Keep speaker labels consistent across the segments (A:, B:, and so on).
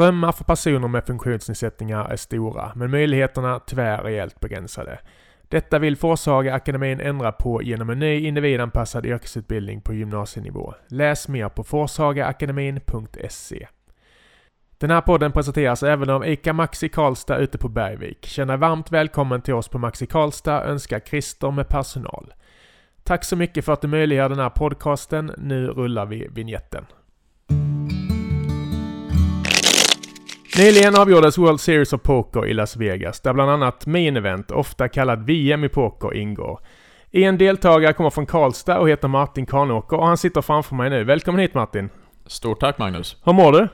A: drömmar för personer med funktionsnedsättningar är stora, men möjligheterna tyvärr rejält begränsade. Detta vill Forshaga akademin ändra på genom en ny individanpassad yrkesutbildning på gymnasienivå. Läs mer på forshagaakademin.se. Den här podden presenteras även av ICA Maxi Karlstad ute på Bergvik. Känn dig varmt välkommen till oss på Maxi Karlstad, önskar Christer med personal. Tack så mycket för att du möjliggör den här podcasten. Nu rullar vi vignetten. Nyligen avgjordes World Series of Poker i Las Vegas, där bland annat Main Event, ofta kallad VM i poker, ingår. En deltagare kommer från Karlstad och heter Martin Kanåker och han sitter framför mig nu. Välkommen hit Martin!
B: Stort tack Magnus!
A: Hur mår du?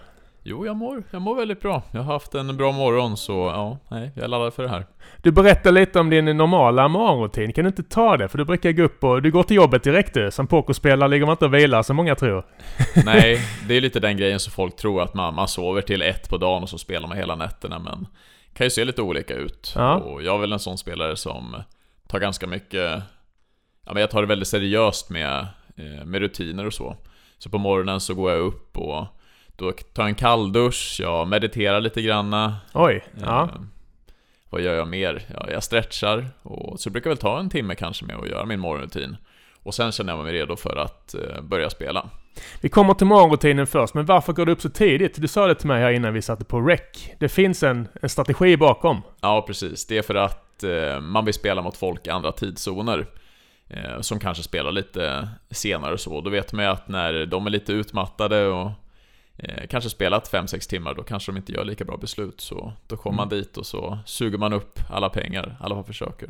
B: Jo, jag mår, jag mår väldigt bra. Jag har haft en bra morgon så ja, nej, jag är laddad för det här.
A: Du berättar lite om din normala morgonrutin. Kan du inte ta det? För du brukar gå upp och du går till jobbet direkt du. Som pokerspelare ligger man inte och vilar som många tror.
B: nej, det är lite den grejen som folk tror att man, man sover till ett på dagen och så spelar man hela nätterna men det kan ju se lite olika ut. Ja. Och jag är väl en sån spelare som tar ganska mycket Ja men jag tar det väldigt seriöst med, eh, med rutiner och så. Så på morgonen så går jag upp och då tar jag en kalldusch, jag mediterar lite granna.
A: Oj, ja. Eh,
B: vad gör jag mer? Ja, jag stretchar och så brukar jag väl ta en timme kanske med att göra min morgonrutin. Och sen känner jag mig redo för att eh, börja spela.
A: Vi kommer till morgonrutinen först, men varför går du upp så tidigt? Du sa det till mig här innan vi satte på rec. Det finns en, en strategi bakom.
B: Ja, precis. Det är för att eh, man vill spela mot folk i andra tidszoner. Eh, som kanske spelar lite senare så. Då vet man ju att när de är lite utmattade och eh, kanske spelat 5-6 timmar, då kanske de inte gör lika bra beslut. Så då kommer man mm. dit och så suger man upp alla pengar, alla försöker.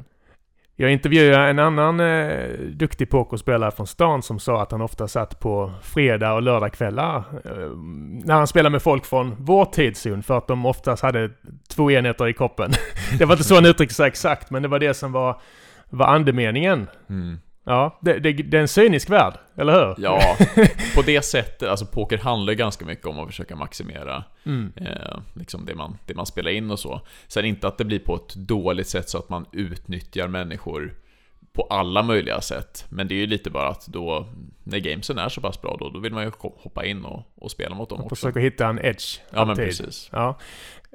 A: Jag intervjuade en annan eh, duktig pokerspelare från stan som sa att han ofta satt på fredag och lördagkvällar eh, när han spelade med folk från vår tidszon för att de oftast hade två enheter i koppen. det var inte så han uttryckte sig exakt men det var det som var, var andemeningen. Mm. Ja, det, det, det, är en cynisk värld, eller hur?
B: Ja, på det sättet. Alltså poker handlar ganska mycket om att försöka maximera mm. eh, liksom det, man, det man spelar in och så. Sen inte att det blir på ett dåligt sätt så att man utnyttjar människor på alla möjliga sätt. Men det är ju lite bara att då, när gamesen är så pass bra då, då vill man ju hoppa in och, och spela mot dem och också.
A: Försöka hitta en edge.
B: Ja, men precis.
A: Ja.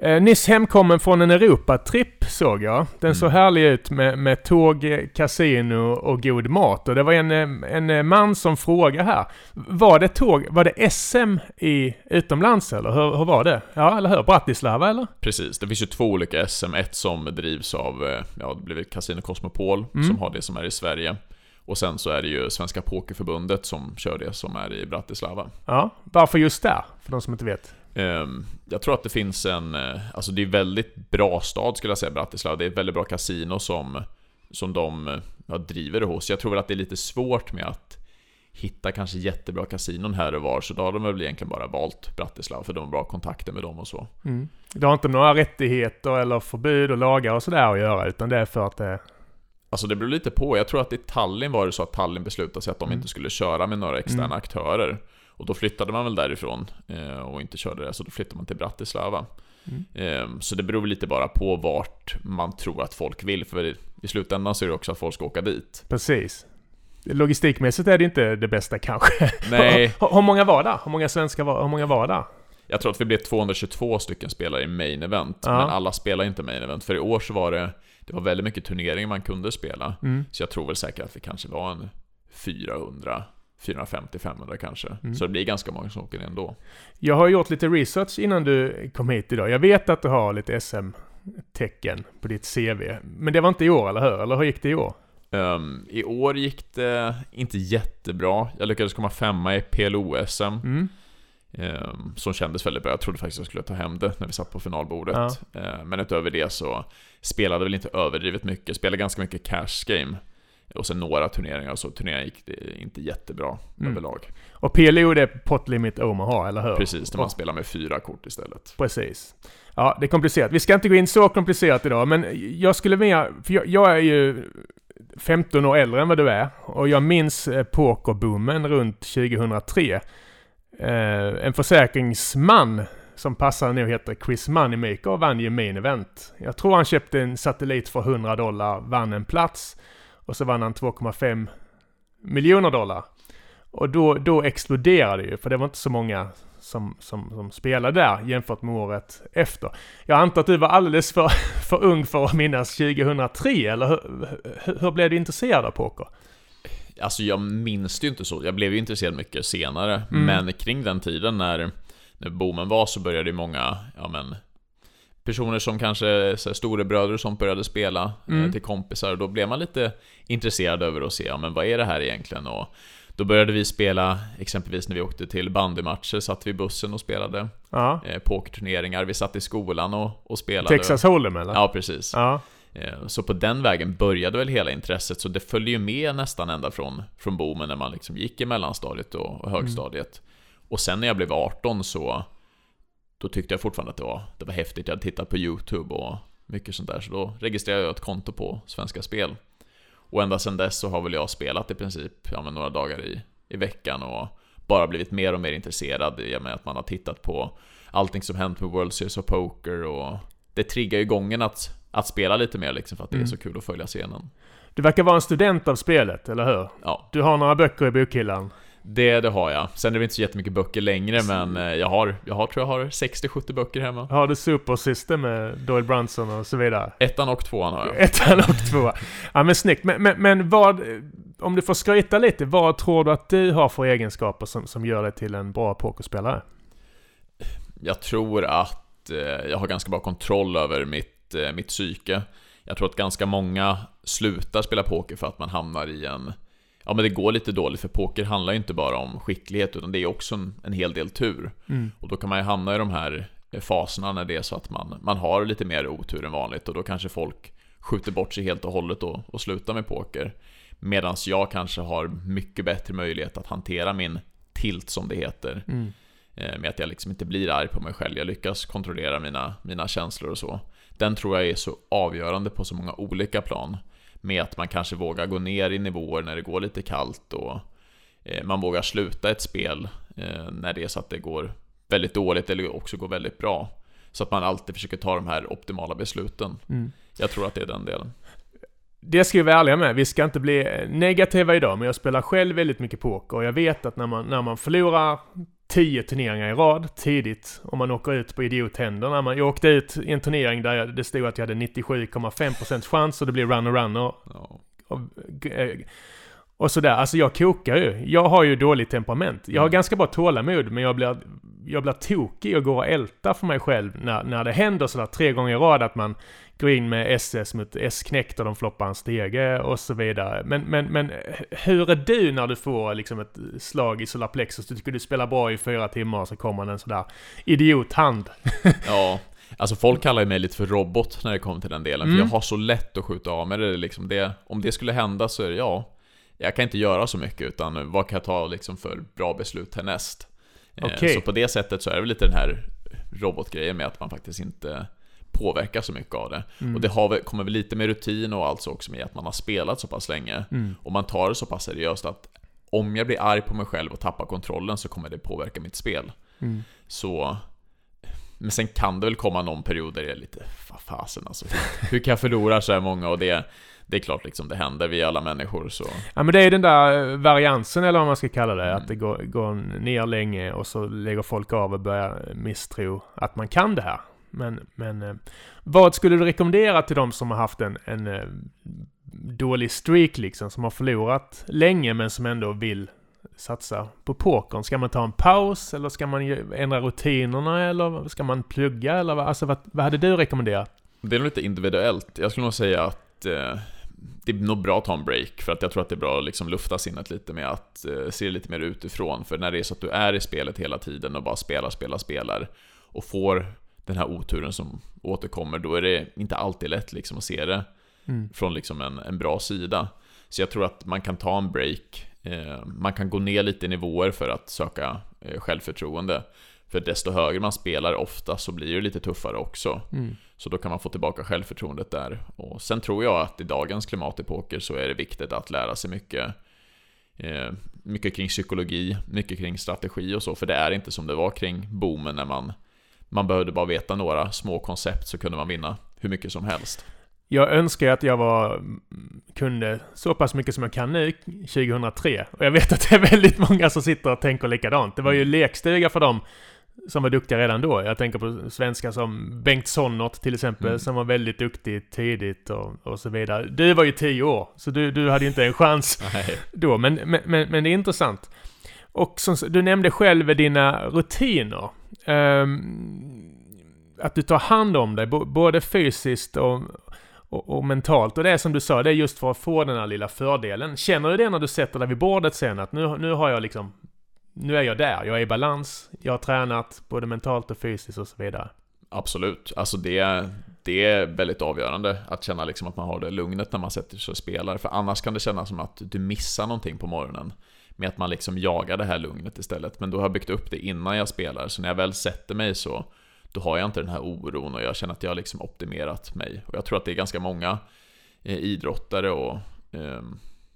A: Eh, nyss hemkommen från en Europatripp såg jag. Den mm. såg härlig ut med, med tåg, kasino och god mat. Och det var en, eh, en eh, man som frågade här. Var det tåg, var det SM i utomlands eller hur, hur var det? Ja, eller hur? Bratislava eller?
B: Precis, det finns ju två olika SM. Ett som drivs av, eh, ja det blir Casino Cosmopol mm. som har det som är i Sverige. Och sen så är det ju Svenska Pokerförbundet som kör det som är i Bratislava.
A: Ja, varför just där? För de som inte vet.
B: Ehm, jag tror att det finns en, eh, alltså det är väldigt bra stad skulle jag säga, Bratislava. Det är ett väldigt bra kasino som, som de ja, driver det hos. Jag tror väl att det är lite svårt med att hitta kanske jättebra kasinon här och var, så då har de väl egentligen bara valt Bratislava, för de har bra kontakter med dem och så.
A: Mm. Det har inte några rättigheter eller förbud och lagar och sådär att göra, utan det är för att det
B: Alltså det beror lite på. Jag tror att i Tallinn var det så att Tallinn beslutade sig att de mm. inte skulle köra med några externa mm. aktörer. Och då flyttade man väl därifrån eh, och inte körde det, så då flyttade man till Bratislava. Mm. Eh, så det beror lite bara på vart man tror att folk vill, för i slutändan så är det också att folk ska åka dit.
A: Precis. Logistikmässigt är det inte det bästa kanske.
B: Nej.
A: Hur många var det? Hur många svenskar var, hur många var det?
B: Jag tror att vi blev 222 stycken spelare i main event, ja. men alla spelar inte main event. För i år så var det, det var väldigt mycket turneringar man kunde spela. Mm. Så jag tror väl säkert att vi kanske var en 400 450-500 kanske. Mm. Så det blir ganska många som åker ändå.
A: Jag har gjort lite research innan du kom hit idag. Jag vet att du har lite SM-tecken på ditt CV. Men det var inte i år, eller hur? Eller hur gick det i år?
B: Um, I år gick det inte jättebra. Jag lyckades komma femma i PLO-SM. Mm. Um, som kändes väldigt bra. Jag trodde faktiskt jag skulle ta hem det när vi satt på finalbordet. Ja. Uh, men utöver det så spelade väl inte överdrivet mycket. Spelade ganska mycket cash game. Och sen några turneringar, så turneringar gick det inte jättebra mm. överlag.
A: Och PLO det är pot limit Omaha, eller hur?
B: Precis, där man spelar med fyra kort istället.
A: Precis. Ja, det är komplicerat. Vi ska inte gå in så komplicerat idag, men jag skulle mer... För jag, jag är ju 15 år äldre än vad du är. Och jag minns eh, pokerboomen runt 2003. Eh, en försäkringsman som passar nu heter Chris Moneymaker och vann ju main event. Jag tror han köpte en satellit för 100 dollar, vann en plats. Och så vann han 2,5 miljoner dollar. Och då, då exploderade det ju, för det var inte så många som, som, som spelade där jämfört med året efter. Jag antar att du var alldeles för, för ung för att minnas 2003, eller hur, hur, hur blev du intresserad av poker?
B: Alltså jag minns det ju inte så. Jag blev ju intresserad mycket senare. Mm. Men kring den tiden när, när boomen var så började ju många, ja men personer som kanske storebröder som började spela eh, mm. till kompisar. Och då blev man lite intresserad över att se, ja men vad är det här egentligen? Och då började vi spela, exempelvis när vi åkte till bandymatcher, satt vi i bussen och spelade ja. eh, pokerturneringar. Vi satt i skolan och, och spelade.
A: Texas Hold'em eller?
B: Ja, precis. Ja. Eh, så på den vägen började väl hela intresset, så det följde ju med nästan ända från, från boomen när man liksom gick i mellanstadiet och, och högstadiet. Mm. Och sen när jag blev 18 så då tyckte jag fortfarande att det var, det var häftigt. Jag hade tittat på YouTube och mycket sånt där. Så då registrerade jag ett konto på Svenska Spel. Och ända sedan dess så har väl jag spelat i princip ja, några dagar i, i veckan och bara blivit mer och mer intresserad i och med att man har tittat på allting som hänt med World Series of Poker och det triggar ju gången att, att spela lite mer liksom för att det mm. är så kul att följa scenen.
A: Du verkar vara en student av spelet, eller hur?
B: Ja.
A: Du har några böcker i bokhyllan?
B: Det, det har jag. Sen är det inte så jättemycket böcker längre, men eh, jag har, jag har tror jag har 60-70 böcker hemma.
A: Har du Super System med Doyle Brunson och så vidare?
B: Ettan och tvåan har jag.
A: Ettan och tvåan. Ja men snyggt. Men, men, men vad, om du får skryta lite, vad tror du att du har för egenskaper som, som gör dig till en bra pokerspelare?
B: Jag tror att eh, jag har ganska bra kontroll över mitt, eh, mitt psyke. Jag tror att ganska många slutar spela poker för att man hamnar i en ja men det går lite dåligt för poker handlar ju inte bara om skicklighet utan det är också en, en hel del tur. Mm. Och då kan man ju hamna i de här faserna när det är så att man, man har lite mer otur än vanligt och då kanske folk skjuter bort sig helt och hållet och, och slutar med poker. Medan jag kanske har mycket bättre möjlighet att hantera min tilt som det heter. Mm. Eh, med att jag liksom inte blir arg på mig själv, jag lyckas kontrollera mina, mina känslor och så. Den tror jag är så avgörande på så många olika plan med att man kanske vågar gå ner i nivåer när det går lite kallt och eh, man vågar sluta ett spel eh, när det är så att det går väldigt dåligt eller också går väldigt bra. Så att man alltid försöker ta de här optimala besluten. Mm. Jag tror att det är den delen.
A: Det ska vi vara ärliga med. Vi ska inte bli negativa idag, men jag spelar själv väldigt mycket poker och jag vet att när man, när man förlorar tio turneringar i rad tidigt om man åker ut på idiothänderna. Jag åkte ut i en turnering där det stod att jag hade 97,5% chans och det blev run och run och, ja. och, och, och sådär. Alltså jag kokar ju. Jag har ju dåligt temperament. Jag har mm. ganska bra tålamod men jag blir, jag blir tokig och går och ältar för mig själv när, när det händer sådär tre gånger i rad att man går in med SS mot S-knäckt och de floppar en stege och så vidare. Men, men, men hur är du när du får liksom ett slag i solarplexus? Du tycker du spelar bra i fyra timmar och så kommer en sådär idiothand.
B: ja, Alltså folk kallar ju mig lite för robot när det kommer till den delen, mm. för jag har så lätt att skjuta av mig det, liksom det. Om det skulle hända så är det ja, jag kan inte göra så mycket utan vad kan jag ta liksom för bra beslut härnäst? Eh, okay. Så på det sättet så är det väl lite den här robotgrejen med att man faktiskt inte påverkas så mycket av det. Mm. Och det har, kommer väl lite med rutin och alltså också med att man har spelat så pass länge. Mm. Och man tar det så pass seriöst att om jag blir arg på mig själv och tappar kontrollen så kommer det påverka mitt spel. Mm. Så... Men sen kan det väl komma någon period där det är lite, fasen alltså. Hur kan jag förlora så här många? Och det, det är klart liksom, det händer, vi alla människor så...
A: Ja men det är den där variansen eller vad man ska kalla det, mm. att det går, går ner länge och så lägger folk av och börjar misstro att man kan det här. Men, men eh, vad skulle du rekommendera till de som har haft en, en eh, dålig streak liksom, som har förlorat länge men som ändå vill satsa på pokern? Ska man ta en paus eller ska man ändra rutinerna eller ska man plugga eller vad, alltså, vad, vad hade du rekommenderat?
B: Det är nog lite individuellt. Jag skulle nog säga att eh, det är nog bra att ta en break, för att jag tror att det är bra att liksom lufta sinnet lite med att eh, se lite mer utifrån. För när det är så att du är i spelet hela tiden och bara spelar, spelar, spelar och får den här oturen som återkommer, då är det inte alltid lätt liksom att se det mm. från liksom en, en bra sida. Så jag tror att man kan ta en break, eh, man kan gå ner lite i nivåer för att söka eh, självförtroende. För desto högre man spelar ofta så blir det lite tuffare också. Mm. Så då kan man få tillbaka självförtroendet där. Och sen tror jag att i dagens klimat i poker så är det viktigt att lära sig mycket eh, mycket kring psykologi, mycket kring strategi och så, för det är inte som det var kring boomen när man man behövde bara veta några små koncept så kunde man vinna hur mycket som helst.
A: Jag önskar att jag var, kunde så pass mycket som jag kan nu, 2003. Och jag vet att det är väldigt många som sitter och tänker likadant. Det var ju mm. lekstuga för dem som var duktiga redan då. Jag tänker på svenskar som Bengt Sonnert till exempel, mm. som var väldigt duktig tidigt och, och så vidare. Du var ju tio år, så du, du hade inte en chans då. Men, men, men, men, det är intressant. Och som, du nämnde själv dina rutiner. Ehm, att du tar hand om dig, både fysiskt och, och, och, mentalt. Och det är som du sa, det är just för att få den här lilla fördelen. Känner du det när du sätter dig vid bordet sen? Att nu, nu har jag liksom nu är jag där, jag är i balans, jag har tränat både mentalt och fysiskt och så vidare.
B: Absolut, alltså det, det är väldigt avgörande att känna liksom att man har det lugnet när man sätter sig och spelar. För annars kan det kännas som att du missar någonting på morgonen. Med att man liksom jagar det här lugnet istället. Men då har jag byggt upp det innan jag spelar, så när jag väl sätter mig så då har jag inte den här oron och jag känner att jag har liksom optimerat mig. Och jag tror att det är ganska många eh, idrottare och eh,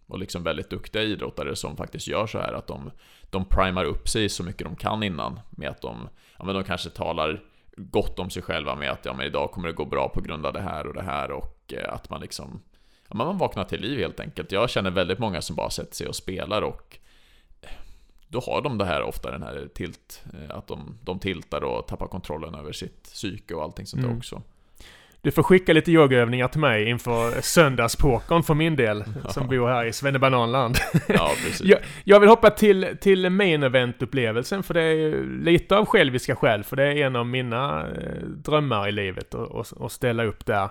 B: och liksom väldigt duktiga idrottare som faktiskt gör så här att de, de primar upp sig så mycket de kan innan med att de, ja men de kanske talar gott om sig själva med att ja men idag kommer det gå bra på grund av det här och det här och eh, att man liksom ja, man vaknar till liv helt enkelt. Jag känner väldigt många som bara sätter sig och spelar och då har de det här ofta den här tilt, eh, att de, de tiltar och tappar kontrollen över sitt psyke och allting sånt där mm. också.
A: Du får skicka lite yogaövningar till mig inför söndagspokern för min del, ja. som bor här i Svennebananland. Ja, precis. jag, jag, vill hoppa till, till main event-upplevelsen, för det är lite av själviska skäl, för det är en av mina eh, drömmar i livet att ställa upp där.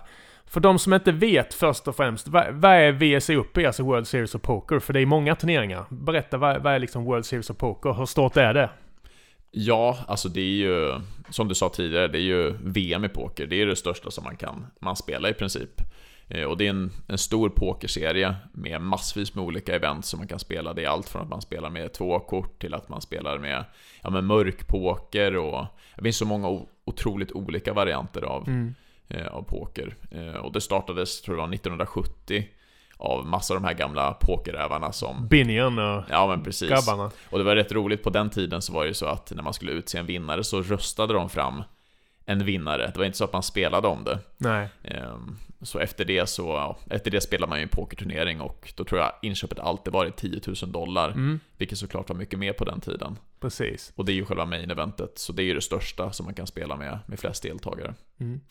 A: För de som inte vet först och främst, vad, vad är VSUP, alltså World Series of Poker? För det är många turneringar. Berätta, vad, vad är liksom World Series of Poker? Hur stort är det?
B: Ja, alltså det är ju, som du sa tidigare, det är ju VM i poker. Det är det största som man kan man spela i princip. Eh, och det är en, en stor pokerserie med massvis med olika event som man kan spela. Det är allt från att man spelar med två kort till att man spelar med, ja, med mörkpoker och det finns så många otroligt olika varianter av, mm. Eh, av poker. Eh, och det startades, tror jag, 1970 av massa av de här gamla pokerrävarna som...
A: Binion och
B: ja, men precis.
A: grabbarna.
B: Och det var rätt roligt på den tiden så var det ju så att när man skulle utse en vinnare så röstade de fram en vinnare. Det var inte så att man spelade om det.
A: Nej.
B: Ehm, så efter det så, efter det spelade man ju en pokerturnering och då tror jag inköpet alltid varit 10 000 dollar. Mm. Vilket såklart var mycket mer på den tiden.
A: Precis.
B: Och det är ju själva main eventet, så det är ju det största som man kan spela med, med flest deltagare. Mm.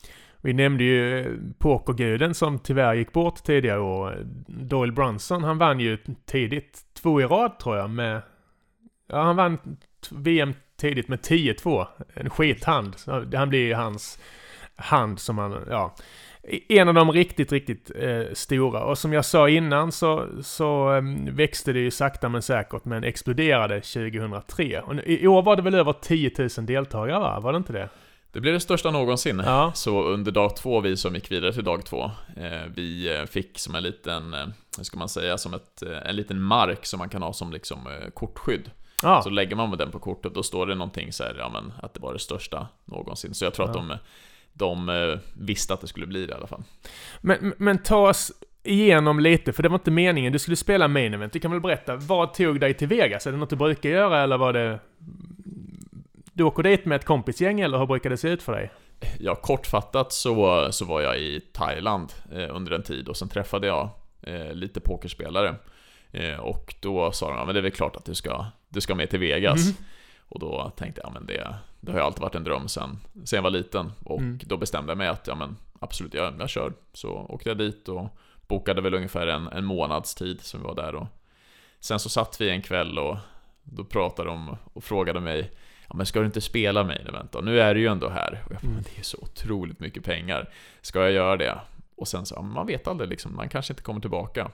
A: Vi nämnde ju pokerguden som tyvärr gick bort tidigare år. Doyle Brunson, han vann ju tidigt, två i rad tror jag med... Ja, han vann VM tidigt med 10-2. En skithand. Han blir ju hans hand som han, ja. E- en av de riktigt, riktigt eh, stora. Och som jag sa innan så, så eh, växte det ju sakta men säkert, men exploderade 2003. Och i år var det väl över 10 000 deltagare va? Var det inte det?
B: Det blev det största någonsin. Ja. Så under dag två, vi som gick vidare till dag två, eh, vi eh, fick som en liten, eh, hur ska man säga, som ett, en liten mark som man kan ha som liksom kortskydd. Ja. Så lägger man den på kortet, då står det någonting så här, ja men att det var det största någonsin. Så jag tror ja. att de, de visste att det skulle bli det i alla fall.
A: Men, men ta oss igenom lite, för det var inte meningen. Du skulle spela main event. Du kan väl berätta, vad tog dig till Vegas? Är det något du brukar göra eller var det du åker dit med ett kompisgäng eller hur brukar det se ut för dig?
B: Ja, kortfattat så, så var jag i Thailand eh, under en tid och sen träffade jag eh, lite pokerspelare. Eh, och då sa de, ja men det är väl klart att du ska, du ska med till Vegas. Mm. Och då tänkte jag, ja men det, det har ju alltid varit en dröm sen, sen jag var liten. Och mm. då bestämde jag mig att, ja men absolut, jag, jag kör. Så åkte jag dit och bokade väl ungefär en, en månads tid som vi var där. Och sen så satt vi en kväll och då pratade de och frågade mig Ja men ska du inte spela event då? Nu är du ju ändå här. Och jag bara, mm. men det är så otroligt mycket pengar. Ska jag göra det? Och sen så, man vet aldrig liksom, man kanske inte kommer tillbaka.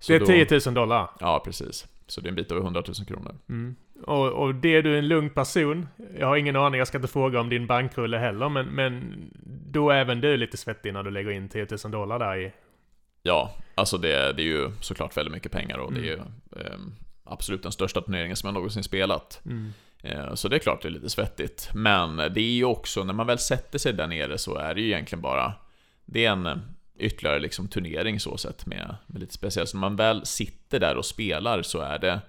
A: Så det är 10 000 dollar?
B: Ja, precis. Så det är en bit över 100 000 kronor. Mm.
A: Och, och det är du en lugn person. Jag har ingen aning, jag ska inte fråga om din bankrulle heller, men, men då är även du lite svettig när du lägger in 10 000 dollar där i...
B: Ja, alltså det, det är ju såklart väldigt mycket pengar och mm. det är ju eh, absolut den största turneringen som jag någonsin spelat. Mm. Eh, så det är klart det är lite svettigt. Men det är ju också, när man väl sätter sig där nere så är det ju egentligen bara Det är en ytterligare liksom turnering så sett med, med lite speciellt. Så när man väl sitter där och spelar så är det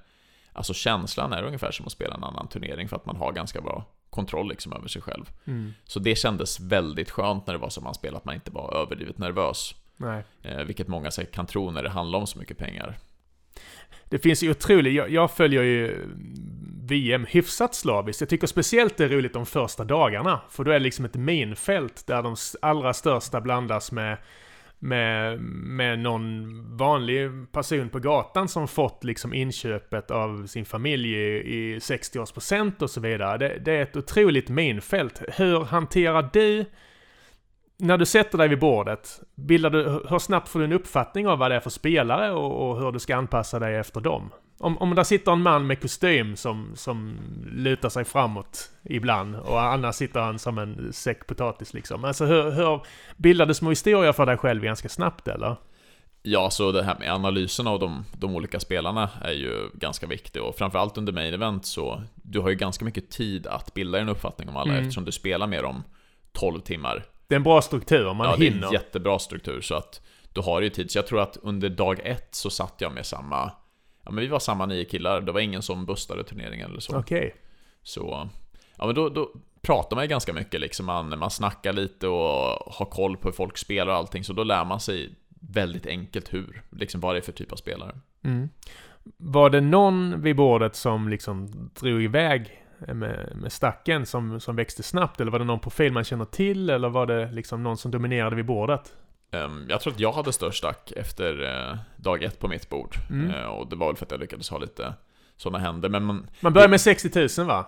B: Alltså känslan är ungefär som att spela en annan turnering för att man har ganska bra kontroll liksom över sig själv. Mm. Så det kändes väldigt skönt när det var som man spelade, att man inte var överdrivet nervös. Nej. Eh, vilket många säkert kan tro när det handlar om så mycket pengar.
A: Det finns ju otroligt, jag, jag följer ju VM hyfsat slaviskt. Jag tycker speciellt det är roligt de första dagarna. För då är det liksom ett minfält där de allra största blandas med med, med någon vanlig person på gatan som fått liksom inköpet av sin familj i, i 60-årspresent och så vidare. Det, det, är ett otroligt minfält. Hur hanterar du när du sätter dig vid bordet, bildar du, hur snabbt får du en uppfattning av vad det är för spelare och, och hur du ska anpassa dig efter dem? Om, om där sitter en man med kostym som, som lutar sig framåt ibland och annars sitter han som en säck potatis liksom. Alltså hur, hur bildar du små historier för dig själv ganska snabbt eller?
B: Ja, så det här med analysen av de, de olika spelarna är ju ganska viktigt och framförallt under main event så du har ju ganska mycket tid att bilda en uppfattning om alla mm. eftersom du spelar med dem 12 timmar.
A: Det är en bra struktur, man
B: ja,
A: hinner.
B: Ja, det är en jättebra struktur så att du har ju tid. Så jag tror att under dag ett så satt jag med samma Ja men vi var samma nio killar, det var ingen som bustade turneringen eller så.
A: Okej. Okay.
B: Så, ja men då, då pratar man ju ganska mycket liksom, man, man snackar lite och har koll på hur folk spelar och allting, så då lär man sig väldigt enkelt hur, liksom vad det är för typ av spelare.
A: Mm. Var det någon vid bordet som liksom drog iväg med, med stacken som, som växte snabbt? Eller var det någon profil man känner till? Eller var det liksom någon som dominerade vid bordet?
B: Ehm, jag tror att jag hade störst stack efter eh, dag ett på mitt bord. Mm. Eh, och det var väl för att jag lyckades ha lite sådana händer. Men man,
A: man börjar med 60 000 va?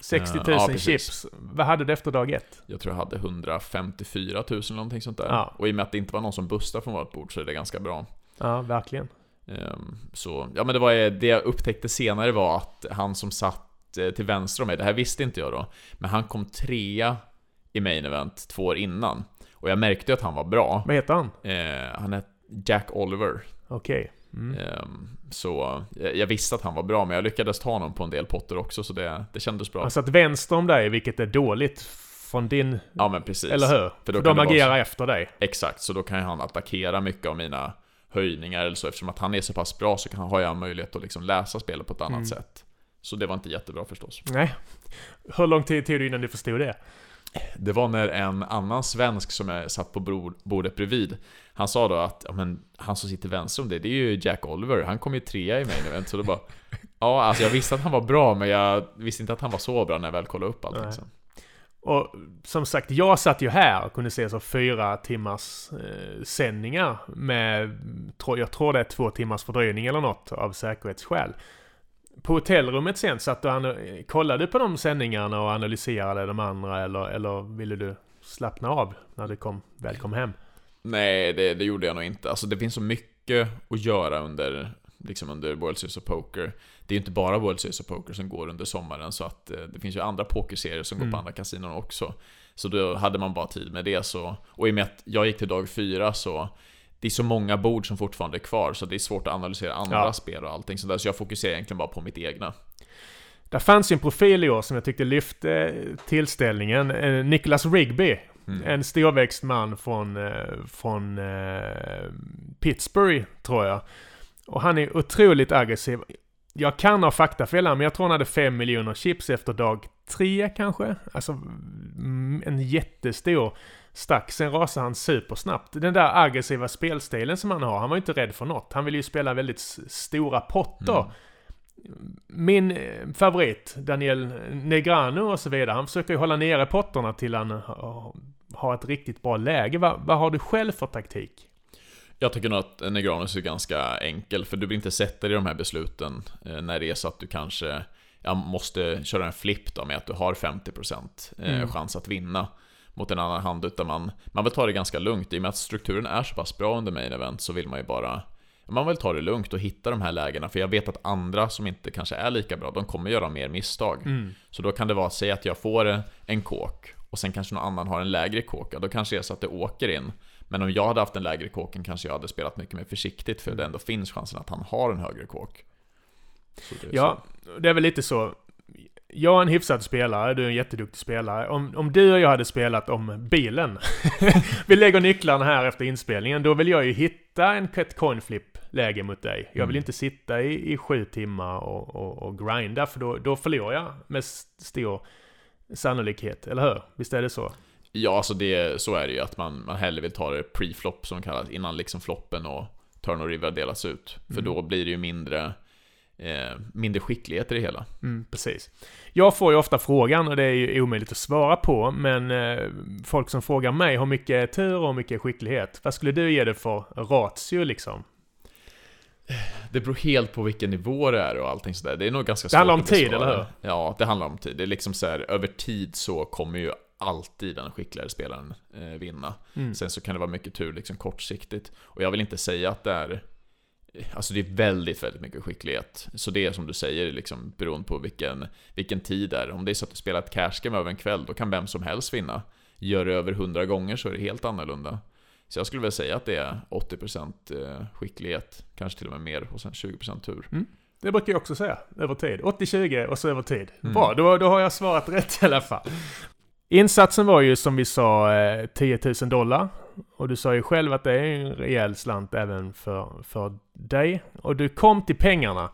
A: 60 000 ja, chips. Vad hade du efter dag ett?
B: Jag tror jag hade 154 000 eller någonting sånt där. Ja. Och i och med att det inte var någon som bustade från vårt bord så är det ganska bra.
A: Ja, verkligen.
B: Um, så, ja men det var det jag upptäckte senare var att han som satt eh, till vänster om mig, det här visste inte jag då, men han kom trea i main event två år innan. Och jag märkte att han var bra.
A: Vad heter han?
B: Eh, han är Jack Oliver.
A: Okej. Okay.
B: Mm. Eh, så jag visste att han var bra, men jag lyckades ta honom på en del potter också, så det, det kändes bra.
A: Han satt vänster om dig, vilket är dåligt från din...
B: Ja men precis.
A: Eller hur? För, För de agerar vara... efter dig.
B: Exakt, så då kan han attackera mycket av mina höjningar eller så. Eftersom att han är så pass bra så kan han, har jag möjlighet att liksom läsa spelet på ett annat mm. sätt. Så det var inte jättebra förstås.
A: Nej. Hur lång tid tog det innan du förstod det?
B: Det var när en annan svensk som jag satt på bordet bredvid Han sa då att ja, men, han som sitter vänster om det, det är ju Jack Oliver. Han kom ju trea i main event, så då bara Ja, alltså jag visste att han var bra, men jag visste inte att han var så bra när jag väl kollade upp allting sen.
A: Och som sagt, jag satt ju här och kunde se så fyra timmars eh, sändningar med, jag tror det är två timmars fördröjning eller något av säkerhetsskäl på hotellrummet sen, satt du och kollade på de sändningarna och analyserade de andra eller, eller ville du slappna av när du kom, väl kom hem?
B: Nej, det, det gjorde jag nog inte. Alltså det finns så mycket att göra under, liksom under World Series of Poker. Det är ju inte bara World Series of Poker som går under sommaren, så att eh, det finns ju andra pokerserier som mm. går på mm. andra kasinon också. Så då hade man bara tid med det så, och i och med att jag gick till dag fyra så det är så många bord som fortfarande är kvar, så det är svårt att analysera andra ja. spel och allting sådär, så jag fokuserar egentligen bara på mitt egna.
A: Det fanns ju en profil i år som jag tyckte lyfte tillställningen. Eh, Nicholas Rigby. Mm. En storväxt man från, eh, från Pittsburgh, tror jag. Och han är otroligt aggressiv. Jag kan ha faktafel men jag tror han hade 5 miljoner chips efter dag 3 kanske. Alltså mm, en jättestor stack. Sen rasade han supersnabbt. Den där aggressiva spelstilen som han har, han var ju inte rädd för något. Han vill ju spela väldigt stora potter. Mm. Min eh, favorit, Daniel Negrano och så vidare, han försöker ju hålla nere potterna till han har ett riktigt bra läge. Vad, vad har du själv för taktik?
B: Jag tycker nog att Negranus är ganska enkel, för du vill inte sätta dig i de här besluten eh, när det är så att du kanske jag måste köra en flip då med att du har 50% eh, mm. chans att vinna mot en annan hand, utan man, man vill ta det ganska lugnt. I och med att strukturen är så pass bra under main event så vill man ju bara man vill ta det lugnt och hitta de här lägena, för jag vet att andra som inte kanske är lika bra, de kommer göra mer misstag. Mm. Så då kan det vara, säg att jag får en kåk, och sen kanske någon annan har en lägre kåk, ja, då kanske det är så att det åker in. Men om jag hade haft en lägre kåken kanske jag hade spelat mycket mer försiktigt, för det ändå finns chansen att han har en högre kåk.
A: Det ja, så. det är väl lite så jag är en hyfsad spelare, du är en jätteduktig spelare. Om, om du och jag hade spelat om bilen. vi lägger nycklarna här efter inspelningen. Då vill jag ju hitta en ett coinflip-läge mot dig. Jag vill mm. inte sitta i, i sju timmar och, och, och grinda, för då, då förlorar jag med stor sannolikhet. Eller hur? Visst är det så?
B: Ja, alltså det, så är det ju. Att man, man hellre vill ta det pre-flop som kallas, innan liksom floppen och turn och river delas ut. För mm. då blir det ju mindre eh, mindre skicklighet i det hela.
A: Mm, precis. Jag får ju ofta frågan, och det är ju omöjligt att svara på, men eh, folk som frågar mig har mycket tur och mycket skicklighet. Vad skulle du ge det för ratio liksom?
B: Det beror helt på vilken nivå det är och allting sådär. Det är nog ganska svårt
A: Det handlar om tid, eller hur?
B: Ja, det handlar om tid. Det är liksom så här, över tid så kommer ju alltid den skickligare spelaren eh, vinna. Mm. Sen så kan det vara mycket tur liksom kortsiktigt. Och jag vill inte säga att det är Alltså det är väldigt, väldigt mycket skicklighet. Så det är som du säger, liksom, beroende på vilken, vilken tid det är. Om det är så att du spelar ett cash game över en kväll, då kan vem som helst vinna. Gör det över 100 gånger så är det helt annorlunda. Så jag skulle väl säga att det är 80% eh, skicklighet, kanske till och med mer, och sen 20% tur. Mm.
A: Det brukar jag också säga, över tid. 80-20 och så över tid. Mm. Bra, då, då har jag svarat rätt i alla fall. Insatsen var ju som vi sa 10 eh, 000 dollar. Och du sa ju själv att det är en rejäl slant även för, för dig. Och du kom till pengarna.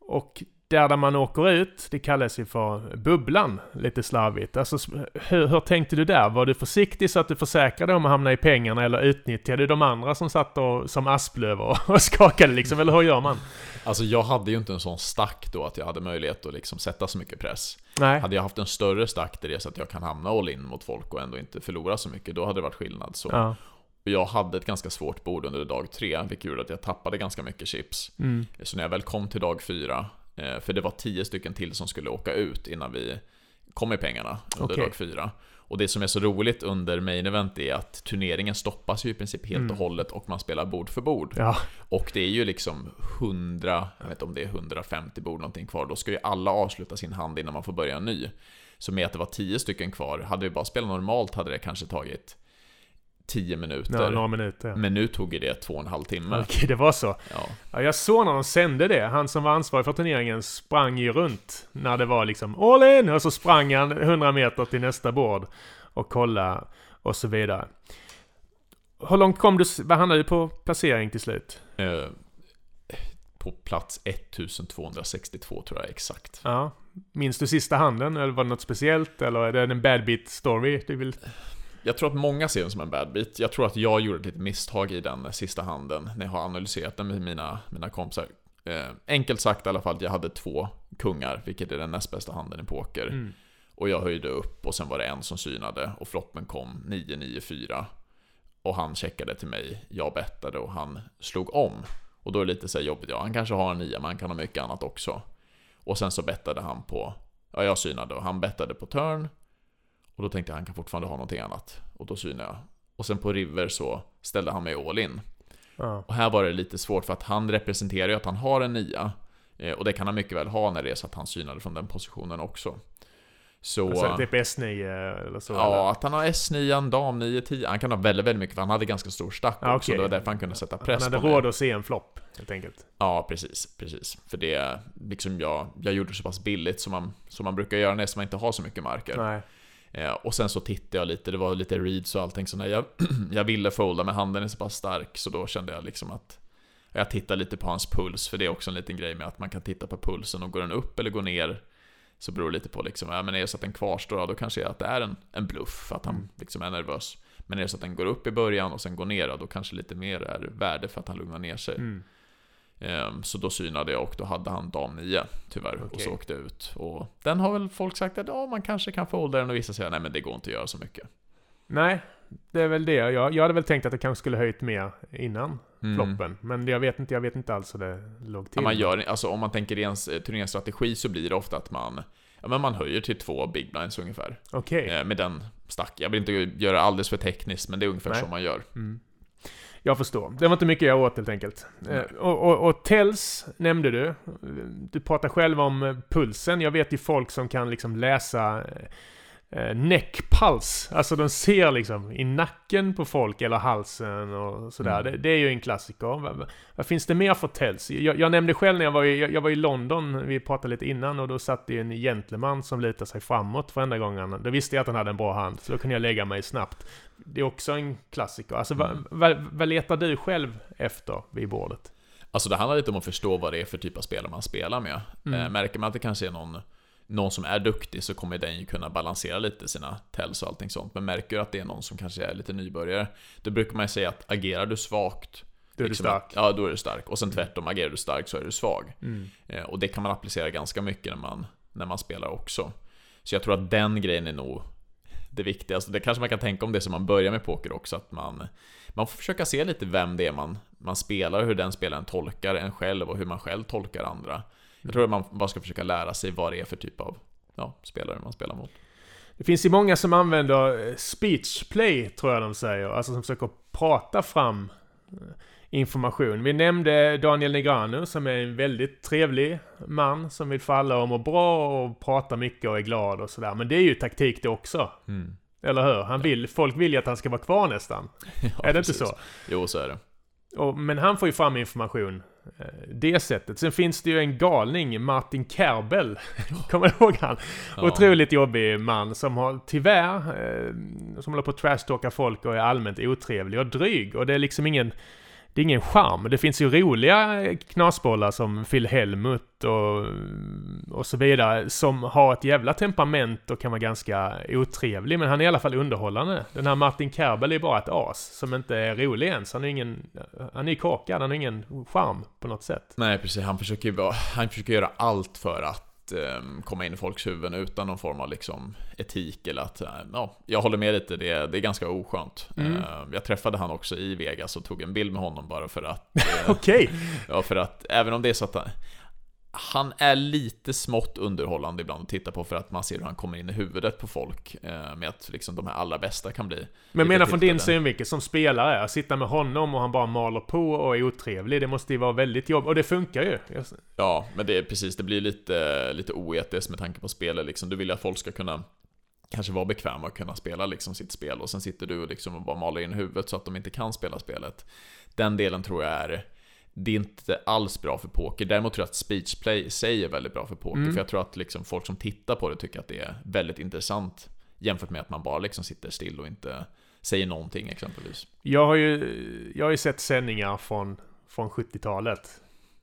A: Och där, där man åker ut, det kallas ju för bubblan, lite slarvigt. Alltså, hur, hur tänkte du där? Var du försiktig så att du försäkrade om att hamna i pengarna eller utnyttjade du de andra som satt och, som asplöver och skakade liksom? Eller hur gör man?
B: Alltså jag hade ju inte en sån stack då att jag hade möjlighet att liksom sätta så mycket press.
A: Nej.
B: Hade jag haft en större stack där det så att jag kan hamna all in mot folk och ändå inte förlora så mycket, då hade det varit skillnad. Så. Ja. Jag hade ett ganska svårt bord under dag tre, vilket gjorde att jag tappade ganska mycket chips. Mm. Så när jag väl kom till dag fyra, eh, för det var tio stycken till som skulle åka ut innan vi kom i pengarna under okay. dag fyra. Och det som är så roligt under main event är att turneringen stoppas ju i princip helt mm. och hållet och man spelar bord för bord.
A: Ja.
B: Och det är ju liksom 100, jag vet inte om det är 150 bord någonting kvar, då ska ju alla avsluta sin hand innan man får börja en ny. Så med att det var 10 stycken kvar, hade vi bara spelat normalt hade det kanske tagit 10 minuter.
A: Ja, några minuter. Ja.
B: Men nu tog det två och en halv timme.
A: Okej, det var så. Ja. ja. jag såg när de sände det. Han som var ansvarig för turneringen sprang ju runt när det var liksom all in! Och så sprang han 100 meter till nästa bord och kolla och så vidare. Hur långt kom du, vad hamnade du på placering till slut? Eh,
B: på plats 1262 tror jag exakt.
A: Ja. Minns du sista handen? Eller var det något speciellt? Eller är det en bad bit story du vill
B: jag tror att många ser den som en bad beat. Jag tror att jag gjorde ett litet misstag i den sista handen när jag har analyserat den med mina, mina kompisar. Eh, enkelt sagt i alla fall, jag hade två kungar, vilket är den näst bästa handen i poker. Mm. Och jag höjde upp och sen var det en som synade och floppen kom 994. Och han checkade till mig, jag bettade och han slog om. Och då är det lite så jobbigt, ja han kanske har en nia men han kan ha mycket annat också. Och sen så bettade han på, ja jag synade och han bettade på turn och då tänkte jag han kan fortfarande ha någonting annat. Och då synade jag. Och sen på River så ställde han mig all in. Ja. Och här var det lite svårt för att han representerar ju att han har en nia. Eh, och det kan han mycket väl ha när det är så att han synade från den positionen också.
A: Så, alltså typ S9 eller så?
B: Ja, eller? att han har S9, dam 9, 10. Han kan ha väldigt, väldigt mycket för han hade ganska stor stack ja, också. Okay. Det var därför han kunde sätta press på
A: mig. Han hade råd att se en flopp, helt enkelt.
B: Ja, precis. precis. För det, liksom jag, jag gjorde det så pass billigt som man, som man brukar göra när man inte har så mycket marker.
A: Nej.
B: Eh, och sen så tittade jag lite, det var lite reads och allting så när jag, jag ville folda men handen är så pass stark så då kände jag liksom att jag tittade lite på hans puls, för det är också en liten grej med att man kan titta på pulsen och går den upp eller går ner så beror det lite på liksom, ja men är det så att den kvarstår, då kanske är att det är en, en bluff, att han mm. liksom är nervös. Men är det så att den går upp i början och sen går ner, då kanske lite mer är värde för att han lugnar ner sig. Mm. Ehm, så då synade jag och då hade han dam 9 tyvärr okay. och så åkte jag ut. Och den har väl folk sagt att ja, man kanske kan folda den och vissa säger nej men det går inte att göra så mycket.
A: Nej, det är väl det. Jag, jag hade väl tänkt att det kanske skulle höjt mer innan mm. floppen. Men jag vet inte, jag vet inte alls hur det låg till.
B: Ja, man gör, alltså, om man tänker ens turneringsstrategi så blir det ofta att man Ja, men man höjer till två big blinds ungefär.
A: Okej. Okay.
B: Eh, med den stack. Jag vill inte göra alldeles för tekniskt, men det är ungefär Nej. så man gör.
A: Mm. Jag förstår. Det var inte mycket jag åt helt enkelt. Eh, och, och, och Tells nämnde du. Du pratar själv om eh, pulsen. Jag vet ju folk som kan liksom läsa eh, neckpuls. Alltså de ser liksom i nacken på folk eller halsen och sådär. Mm. Det, det, är ju en klassiker. Vad, vad, finns det mer för tells? Jag, jag, nämnde själv när jag var, i, jag, jag, var i London, vi pratade lite innan, och då satt det en gentleman som lutade sig framåt varenda gång. Då visste jag att han hade en bra hand, så då kunde jag lägga mig snabbt. Det är också en klassiker. Alltså mm. vad, vad, vad letar du själv efter vid bordet?
B: Alltså det handlar lite om att förstå vad det är för typ av spelare man spelar med. Mm. Eh, märker man att det kanske är någon någon som är duktig så kommer den ju kunna balansera lite sina tells och allting sånt. Men märker du att det är någon som kanske är lite nybörjare, då brukar man ju säga att agerar du svagt
A: Då är liksom, du stark.
B: Ja, då är du stark. Och sen tvärtom, agerar du stark så är du svag. Mm. Eh, och det kan man applicera ganska mycket när man, när man spelar också. Så jag tror att den grejen är nog det viktigaste. Det kanske man kan tänka om det som man börjar med poker också, att man, man får försöka se lite vem det är man, man spelar, hur den spelaren tolkar en själv och hur man själv tolkar andra. Jag tror att man bara ska försöka lära sig vad det är för typ av ja, spelare man spelar mot.
A: Det finns ju många som använder eh, speech play, tror jag de säger. Alltså som försöker prata fram eh, information. Vi nämnde Daniel Negrano som är en väldigt trevlig man som vill få alla att må bra och prata mycket och är glad och sådär. Men det är ju taktik det också. Mm. Eller hur? Han vill, folk vill ju att han ska vara kvar nästan. Ja, är det precis. inte så?
B: Jo, så är det.
A: Och, men han får ju fram information det sättet. Sen finns det ju en galning, Martin Kerbel. Kommer du ihåg han? Ja. Otroligt jobbig man som har tyvärr, eh, som håller på att trashtalka folk och är allmänt otrevlig och dryg. Och det är liksom ingen det är ingen charm. Det finns ju roliga knasbollar som Phil Helmut och, och så vidare som har ett jävla temperament och kan vara ganska otrevlig. Men han är i alla fall underhållande. Den här Martin Kerbel är bara ett as som inte är rolig ens. Han är ingen, han är korkad, han har ingen charm på något sätt.
B: Nej precis, han försöker ju han försöker göra allt för att eh, komma in i folks huvuden utan någon form av liksom etik eller att, eh, ja, jag håller med lite, det, det är ganska oskönt. Mm. Eh, jag träffade han också i Vegas och tog en bild med honom bara för att...
A: Eh, Okej! Okay.
B: ja, för att även om det är så att han är lite smått underhållande ibland att titta på för att man ser hur han kommer in i huvudet på folk eh, med att liksom de här allra bästa kan bli
A: Men menar från din synvinkel som spelare, att sitta med honom och han bara maler på och är otrevlig, det måste ju vara väldigt jobbigt, och det funkar ju.
B: Ja, men det är precis, det blir lite, lite oetiskt med tanke på spelet liksom. Du vill ju att folk ska kunna kanske vara bekväma och kunna spela liksom sitt spel och sen sitter du liksom och bara maler in huvudet så att de inte kan spela spelet. Den delen tror jag är det är inte alls bra för poker. Däremot tror jag att speechplay i sig är väldigt bra för poker. Mm. För jag tror att liksom folk som tittar på det tycker att det är väldigt intressant. Jämfört med att man bara liksom sitter still och inte säger någonting exempelvis.
A: Jag har ju, jag har ju sett sändningar från, från 70-talet.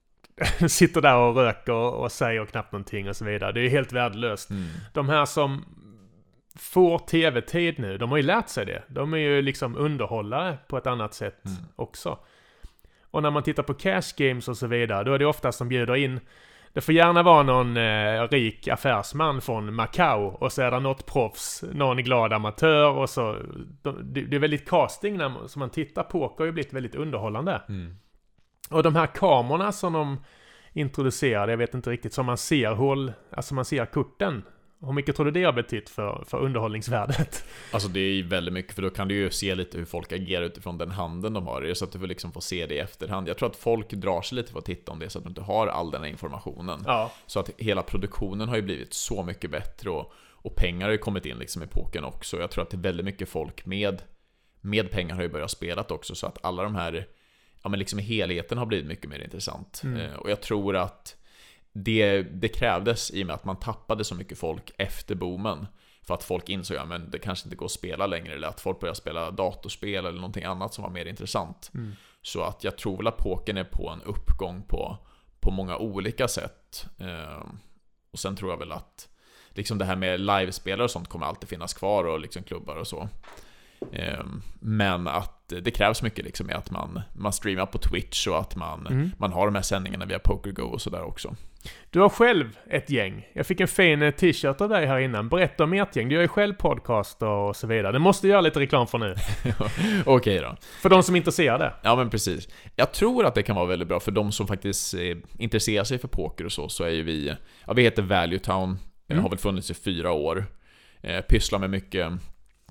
A: sitter där och röker och säger knappt någonting och så vidare. Det är helt värdelöst. Mm. De här som får tv-tid nu, de har ju lärt sig det. De är ju liksom underhållare på ett annat sätt mm. också. Och när man tittar på cash games och så vidare, då är det oftast de bjuder in det får gärna vara någon eh, rik affärsman från Macau och så är det något proffs, någon glad amatör och så... Det, det är väldigt casting när som man tittar på. Poker har ju blivit väldigt underhållande. Mm. Och de här kamerorna som de introducerade, jag vet inte riktigt, som man ser hål, alltså man ser korten. Hur mycket tror du det har betytt för, för underhållningsvärdet?
B: Alltså det är väldigt mycket, för då kan du ju se lite hur folk agerar utifrån den handen de har. Så att du får liksom få se det i efterhand. Jag tror att folk drar sig lite för att titta om det så att du inte har all den här informationen. Ja. Så att hela produktionen har ju blivit så mycket bättre och, och pengar har ju kommit in liksom i poken också. Jag tror att det är väldigt mycket folk med, med pengar har ju börjat spela också. Så att alla de här, ja men liksom helheten har blivit mycket mer intressant. Mm. Eh, och jag tror att det, det krävdes i och med att man tappade så mycket folk efter boomen. För att folk insåg att ja, det kanske inte går att spela längre, eller att folk börjar spela datorspel eller någonting annat som var mer intressant. Mm. Så att jag tror väl att pokern är på en uppgång på, på många olika sätt. Eh, och sen tror jag väl att liksom det här med livespelare och sånt kommer alltid finnas kvar och liksom klubbar och så. Eh, men att det krävs mycket liksom i att man, man streamar på Twitch och att man, mm. man har de här sändningarna via PokerGo och sådär också.
A: Du har själv ett gäng. Jag fick en fin eh, t-shirt av dig här innan. Berätta om ert gäng. Du gör ju själv podcaster och så vidare. Det måste göra lite reklam för nu.
B: Okej då.
A: För de som är intresserade.
B: Ja men precis. Jag tror att det kan vara väldigt bra för de som faktiskt eh, intresserar sig för poker och så, så är ju vi... Ja, vi heter Valuetown. Mm. Har väl funnits i fyra år. Eh, pysslar med mycket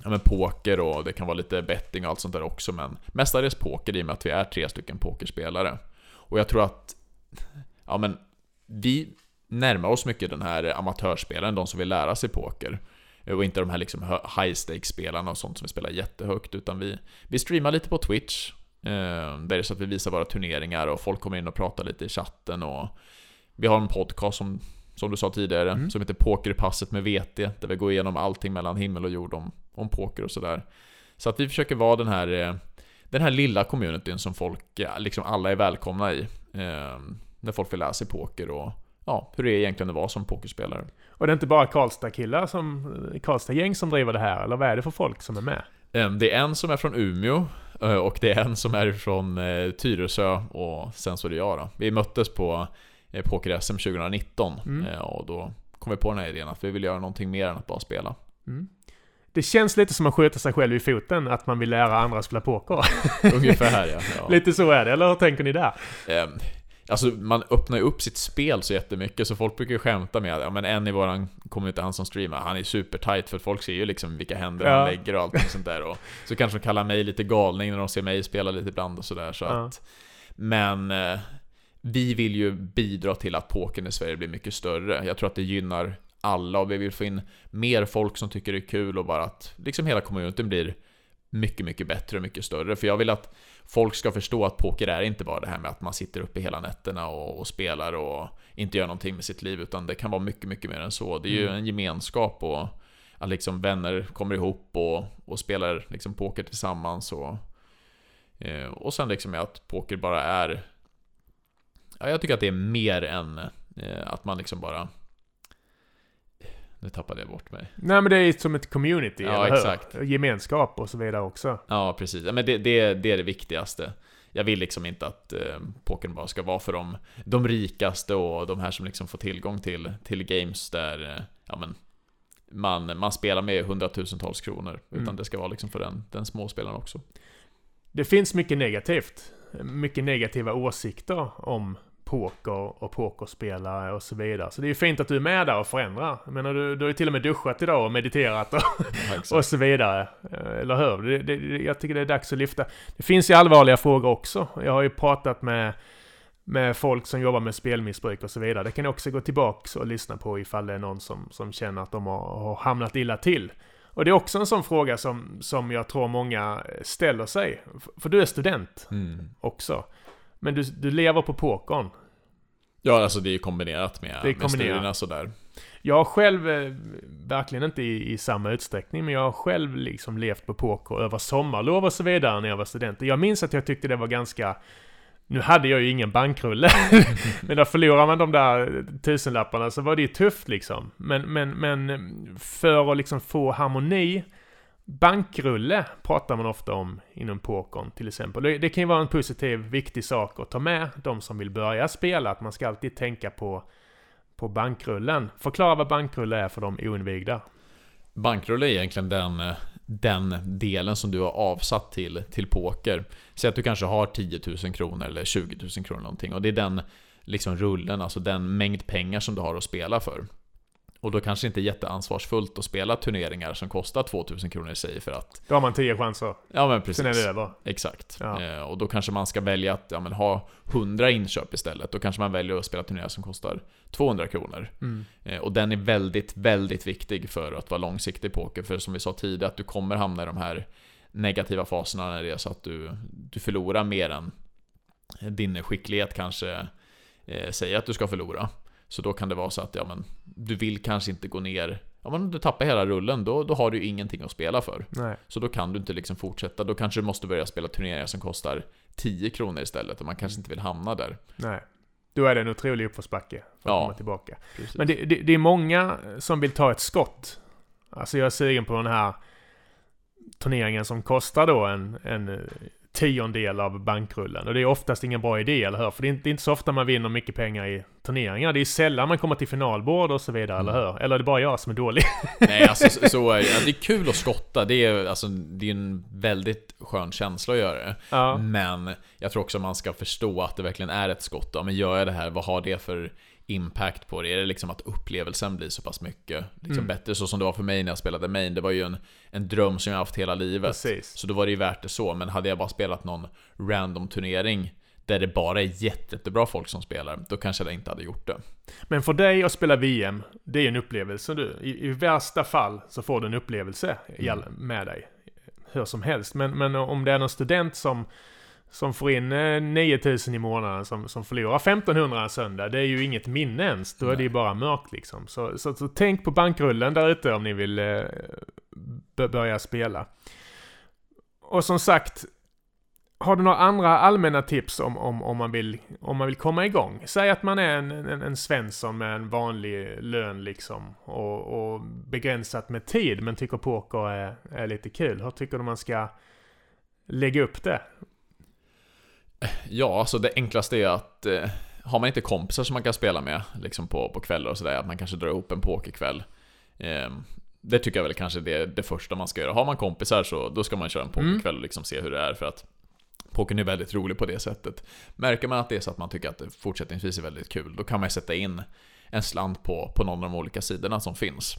B: ja, men poker och det kan vara lite betting och allt sånt där också, men mestadels poker i och med att vi är tre stycken pokerspelare. Och jag tror att, ja men, vi närmar oss mycket den här amatörspelaren, de som vill lära sig poker. Och inte de här liksom high stakes-spelarna och sånt som vi spelar jättehögt, utan vi, vi streamar lite på Twitch. Eh, där det är så att vi visar våra turneringar och folk kommer in och pratar lite i chatten och vi har en podcast som som du sa tidigare, mm. som heter Pokerpasset med VT, där vi går igenom allting mellan himmel och jord om, om poker och sådär. Så att vi försöker vara den här, eh, den här lilla communityn som folk, liksom alla är välkomna i. Eh, när folk vill lära sig poker och ja, hur det är egentligen att vara som pokerspelare.
A: Och det är inte bara Karlstad-killar som, Karlstad-gäng som driver det här, eller vad är det för folk som är med?
B: Eh, det är en som är från Umeå, Eh, och det är en som är från eh, Tyresö och sen så är det jag då. Vi möttes på eh, Poker-SM 2019 mm. eh, och då kom vi på den här idén att vi vill göra någonting mer än att bara spela. Mm.
A: Det känns lite som att skjuta sig själv i foten, att man vill lära andra att spela poker.
B: Ungefär ja.
A: ja. Lite så är det, eller hur tänker ni där?
B: Um, Alltså man öppnar ju upp sitt spel så jättemycket så folk brukar ju skämta med att ja, men en i våran community, han som streamar, han är super tight för folk ser ju liksom vilka händer ja. han lägger och allt sånt där och Så kanske de kallar mig lite galning när de ser mig spela lite ibland och sådär så ja. att Men eh, Vi vill ju bidra till att pokern i Sverige blir mycket större. Jag tror att det gynnar alla och vi vill få in mer folk som tycker det är kul och bara att liksom hela communityn blir mycket, mycket bättre och mycket större. För jag vill att folk ska förstå att poker är inte bara det här med att man sitter uppe hela nätterna och, och spelar och inte gör någonting med sitt liv, utan det kan vara mycket, mycket mer än så. Det är ju mm. en gemenskap och att liksom vänner kommer ihop och, och spelar liksom poker tillsammans och, eh, och sen liksom att poker bara är Ja, jag tycker att det är mer än eh, att man liksom bara nu tappade jag bort mig.
A: Nej men det är som ett community, ja, eller exakt. Hur? Gemenskap och så vidare också.
B: Ja, precis. men det, det, det är det viktigaste. Jag vill liksom inte att eh, pokern bara ska vara för de, de rikaste och de här som liksom får tillgång till, till games där, eh, ja men man, man spelar med hundratusentals kronor. Utan mm. det ska vara liksom för den, den småspelaren också.
A: Det finns mycket negativt. Mycket negativa åsikter om poker och pokerspelare och så vidare. Så det är ju fint att du är med där och förändrar. Menar, du, du har ju till och med duschat idag och mediterat och, ja, och så vidare. Eh, eller hur? Det, det, jag tycker det är dags att lyfta. Det finns ju allvarliga frågor också. Jag har ju pratat med, med folk som jobbar med spelmissbruk och så vidare. Det kan jag också gå tillbaka och lyssna på ifall det är någon som, som känner att de har, har hamnat illa till. Och det är också en sån fråga som, som jag tror många ställer sig. För du är student mm. också. Men du, du lever på pokern.
B: Ja, alltså det är ju kombinerat med, det är med studierna sådär.
A: Jag har själv, eh, verkligen inte i, i, samma utsträckning, men jag har själv liksom levt på poker över sommarlov och så vidare när jag var student. Jag minns att jag tyckte det var ganska nu hade jag ju ingen bankrulle, men då förlorar man de där tusenlapparna så var det ju tufft liksom. Men, men, men för att liksom få harmoni Bankrulle pratar man ofta om inom pokern till exempel. Det, kan ju vara en positiv, viktig sak att ta med de som vill börja spela. Att man ska alltid tänka på, på bankrullen. Förklara vad bankrulle är för de oinvigda.
B: Bankrulle är egentligen den, den delen som du har avsatt till, till poker. Säg att du kanske har 10 000 kronor eller 20 000 kronor någonting. Och det är den liksom rullen, alltså den mängd pengar som du har att spela för. Och då kanske inte är jätteansvarsfullt att spela turneringar som kostar 2000 kronor i sig för att...
A: Då har man 10 chanser.
B: Ja men precis.
A: Sen är det över.
B: Exakt. Ja. Eh, och då kanske man ska välja att ja, men, ha 100 inköp istället. Då kanske man väljer att spela turneringar som kostar 200 kronor. Mm. Eh, och den är väldigt, väldigt viktig för att vara långsiktig poker. För som vi sa tidigare, att du kommer hamna i de här negativa faserna när det är så att du, du förlorar mer än din skicklighet kanske eh, säger att du ska förlora. Så då kan det vara så att ja, men, du vill kanske inte gå ner Ja men om du tappar hela rullen, då, då har du ju ingenting att spela för. Nej. Så då kan du inte liksom fortsätta. Då kanske du måste börja spela turneringar som kostar 10 kronor istället. Och man kanske inte vill hamna där.
A: Nej. Då är det en otrolig uppförsbacke för att ja, komma tillbaka. Precis. Men det, det, det, är många som vill ta ett skott. Alltså jag är sugen på den här turneringen som kostar då en, en tiondel av bankrullen. Och det är oftast ingen bra idé, eller hur? För det är inte, det är inte så ofta man vinner mycket pengar i turneringar. Det är sällan man kommer till finalbord och så vidare, mm. eller hur? Eller är det bara jag som är dålig?
B: Nej, alltså så, så är det. det är kul att skotta. Det är, alltså, det är en väldigt skön känsla att göra det. Ja. Men jag tror också man ska förstå att det verkligen är ett skott. Ja, men gör jag det här, vad har det för impact på det? Är det liksom att upplevelsen blir så pass mycket liksom mm. bättre? Så som det var för mig när jag spelade main. Det var ju en, en dröm som jag haft hela livet. Precis. Så då var det ju värt det så. Men hade jag bara spelat någon random turnering där det bara är jättebra folk som spelar, då kanske jag inte hade gjort det.
A: Men för dig att spela VM, det är en upplevelse du. I, i värsta fall så får du en upplevelse mm. med dig. Hur som helst. Men, men om det är någon student som som får in 9000 eh, i månaden som, som förlorar 1500 en söndag. Det är ju inget minne ens. Då är det ju bara mörkt liksom. Så, så, så tänk på bankrullen där ute om ni vill eh, börja spela. Och som sagt, har du några andra allmänna tips om, om, om, man, vill, om man vill komma igång? Säg att man är en, en, en Svensson med en vanlig lön liksom och, och begränsat med tid men tycker poker är, är lite kul. Hur tycker du man ska lägga upp det?
B: Ja, alltså det enklaste är att eh, har man inte kompisar som man kan spela med liksom på, på kvällar och sådär, att man kanske drar ihop en pokerkväll. Eh, det tycker jag väl kanske är det första man ska göra. Har man kompisar så då ska man köra en mm. pokerkväll och liksom se hur det är för att Pokern är väldigt rolig på det sättet. Märker man att det är så att man tycker att det fortsättningsvis är väldigt kul, då kan man sätta in en slant på, på någon av de olika sidorna som finns.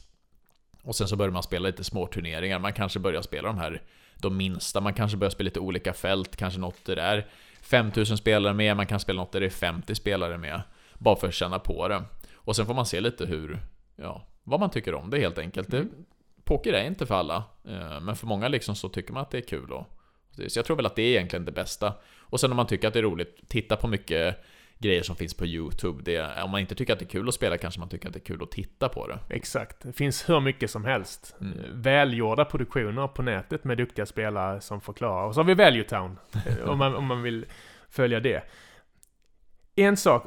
B: Och sen så börjar man spela lite små turneringar. Man kanske börjar spela de här, de minsta. Man kanske börjar spela lite olika fält, kanske något där det är 5000 spelare med, man kan spela något där det är 50 spelare med. Bara för att känna på det. Och sen får man se lite hur, ja, vad man tycker om det helt enkelt. Det, poker är inte för alla, eh, men för många liksom så tycker man att det är kul. Och, så jag tror väl att det är egentligen det bästa. Och sen om man tycker att det är roligt, titta på mycket grejer som finns på YouTube. Det, om man inte tycker att det är kul att spela kanske man tycker att det är kul att titta på det.
A: Exakt. Det finns hur mycket som helst. Mm. Välgjorda produktioner på nätet med duktiga spelare som förklarar. Och så har vi Value Town, om, man, om man vill följa det. En sak,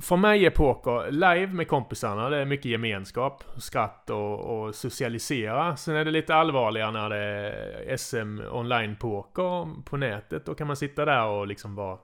A: för mig är poker live med kompisarna, det är mycket gemenskap, skratt och, och socialisera. Sen är det lite allvarligare när det är SM online-poker på nätet. Då kan man sitta där och liksom vara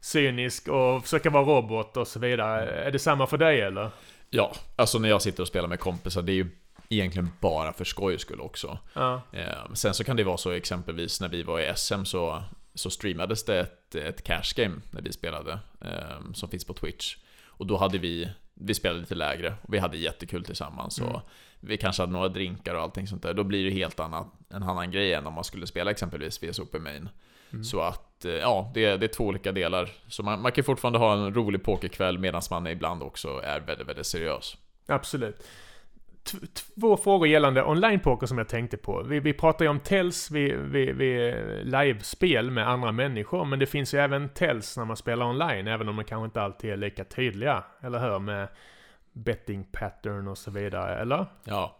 A: cynisk och försöka vara robot och så vidare. Är det samma för dig eller?
B: Ja, alltså när jag sitter och spelar med kompisar, det är ju egentligen bara för skojs skull också. Ja. Eh, sen så kan det vara så exempelvis när vi var i SM så, så streamades det ett, ett cash game när vi spelade, eh, som finns på Twitch. Och då hade vi, vi spelade lite lägre och vi hade jättekul tillsammans. Mm. Och vi kanske hade några drinkar och allting sånt där. Då blir det helt annat, en annan grej än om man skulle spela exempelvis VS Open Main. Mm. Så att, eh, ja, det, det är två olika delar. Så man, man kan fortfarande ha en rolig pokerkväll medan man ibland också är väldigt, väldigt seriös.
A: Absolut. Två frågor gällande online-poker som jag tänkte på. Vi, vi pratar ju om tells vid, vid, vid livespel med andra människor, men det finns ju även tells när man spelar online, även om de kanske inte alltid är lika tydliga, eller hur? Med betting pattern och så vidare, eller?
B: Ja,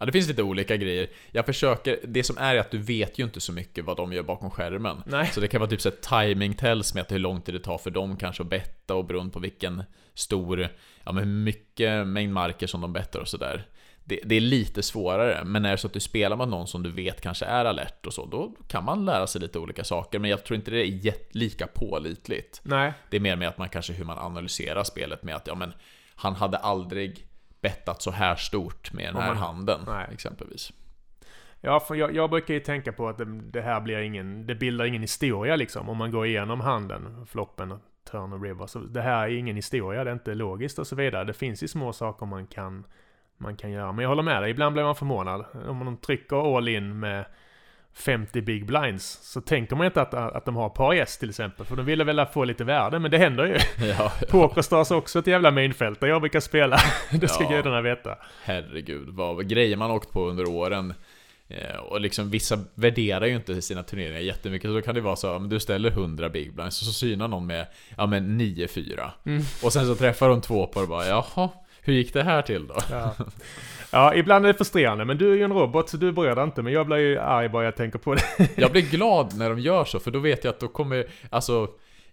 B: Ja, det finns lite olika grejer. Jag försöker, det som är att du vet ju inte så mycket vad de gör bakom skärmen. Nej. Så det kan vara typ så timing tells med att hur lång tid det tar för dem kanske att betta och beroende på vilken stor, ja men mycket mängd marker som de bettar och sådär. Det, det, är lite svårare, men är det så att du spelar med någon som du vet kanske är alert och så, då kan man lära sig lite olika saker. Men jag tror inte det är lika pålitligt. Nej. Det är mer med att man kanske hur man analyserar spelet med att, ja men, han hade aldrig bettat så här stort med den här man, handen nej. exempelvis.
A: Ja, för jag, jag, brukar ju tänka på att det, det, här blir ingen, det bildar ingen historia liksom. Om man går igenom handen, floppen, turn och river. Så det här är ingen historia, det är inte logiskt och så vidare. Det finns ju små saker man kan, man kan göra. Men jag håller med dig, ibland blir man förvånad. Om man trycker all in med 50 big blinds så tänker man inte att, att de har par S till exempel. För de ville väl få lite värde, men det händer ju. Ja, ja. Pokerstars också ett jävla mainfält där jag brukar spela. det ska ja. gudarna veta.
B: Herregud, vad grejer man åkt på under åren. Eh, och liksom vissa värderar ju inte sina turneringar jättemycket, så då kan det vara så att du ställer 100 big blinds och så synar någon med, ja men 9-4. Mm. Och sen så träffar de två på och bara, jaha, hur gick det här till då?
A: Ja. Ja, ibland är det frustrerande, men du är ju en robot så du bryr dig inte. Men jag blir ju arg bara jag tänker på det.
B: jag blir glad när de gör så, för då vet jag att då kommer, alltså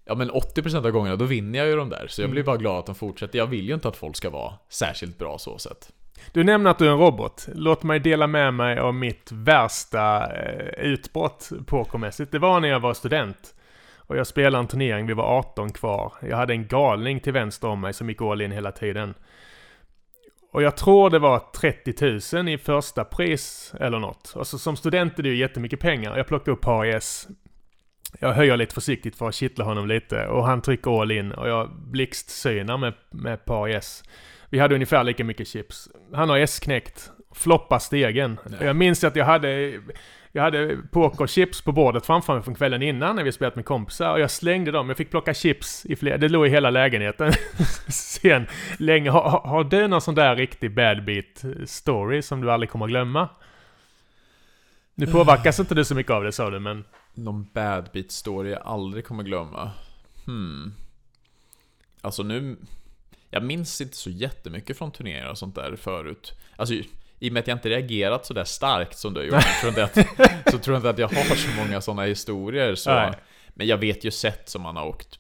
B: Ja men 80% av gångerna, då vinner jag ju de där. Så jag blir mm. bara glad att de fortsätter. Jag vill ju inte att folk ska vara särskilt bra så sett.
A: Du nämner att du är en robot. Låt mig dela med mig av mitt värsta eh, utbrott pokermässigt. Det var när jag var student. Och jag spelade en turnering, vi var 18 kvar. Jag hade en galning till vänster om mig som gick all in hela tiden. Och jag tror det var 30 000 i första pris eller något. Alltså som student är det ju jättemycket pengar. Jag plockar upp HIS. Jag höjer lite försiktigt för att kittla honom lite och han trycker all in och jag blixtsynar med, med par S. Vi hade ungefär lika mycket chips. Han har S-knäckt. Floppar stegen. Jag minns att jag hade jag hade pokerchips på bordet framför mig från kvällen innan när vi spelat med kompisar och jag slängde dem. Jag fick plocka chips i flera, det låg i hela lägenheten. Sen länge. Har, har du någon sån där riktig bad beat story som du aldrig kommer glömma? Nu påverkas inte du så mycket av det sa du men...
B: Någon bad beat story jag aldrig kommer glömma? Hmm. Alltså nu... Jag minns inte så jättemycket från turneringar och sånt där förut. Alltså i och med att jag inte reagerat så där starkt som du har gjort, tror inte att, så tror jag inte att jag har så många sådana historier. Så, men jag vet ju sätt som man har åkt,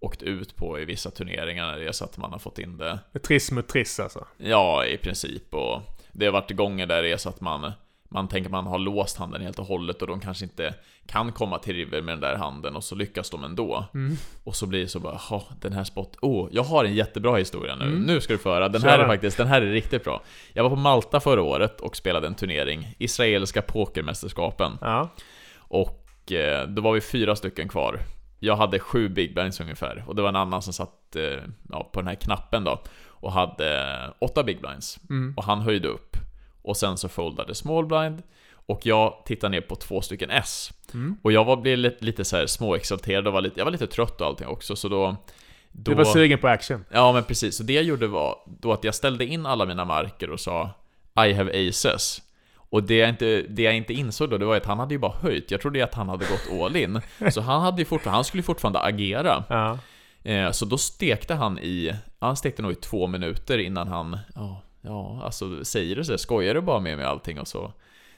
B: åkt ut på i vissa turneringar när det är så att man har fått in det.
A: Triss mot triss alltså?
B: Ja, i princip. Och det har varit gånger där det är så att man, man tänker man har låst handen helt och hållet och de kanske inte kan komma till river med den där handen och så lyckas de ändå. Mm. Och så blir det så bara, ja den här spot, oh, jag har en jättebra historia nu, mm. nu ska du få höra. Den här är faktiskt, den här är riktigt bra. Jag var på Malta förra året och spelade en turnering, Israeliska pokermästerskapen. Ja. Och eh, då var vi fyra stycken kvar. Jag hade sju big blinds ungefär, och det var en annan som satt eh, ja, på den här knappen då och hade åtta big blinds. Mm. Och han höjde upp och sen så foldade small blind och jag tittade ner på två stycken S. Mm. Och jag var, blev lite, lite så här småexalterad och var lite, jag var lite trött och allting också, så då...
A: då du var sugen på action?
B: Ja, men precis. Så det jag gjorde var då att jag ställde in alla mina marker och sa I have aces. Och det jag, inte, det jag inte insåg då, det var att han hade ju bara höjt. Jag trodde att han hade gått all in. Så han, hade ju fortfarande, han skulle fortfarande agera. Ja. Eh, så då stekte han i, han stekte nog i två minuter innan han, ja, ja, alltså säger du så? Skojar du bara med mig allting? Och så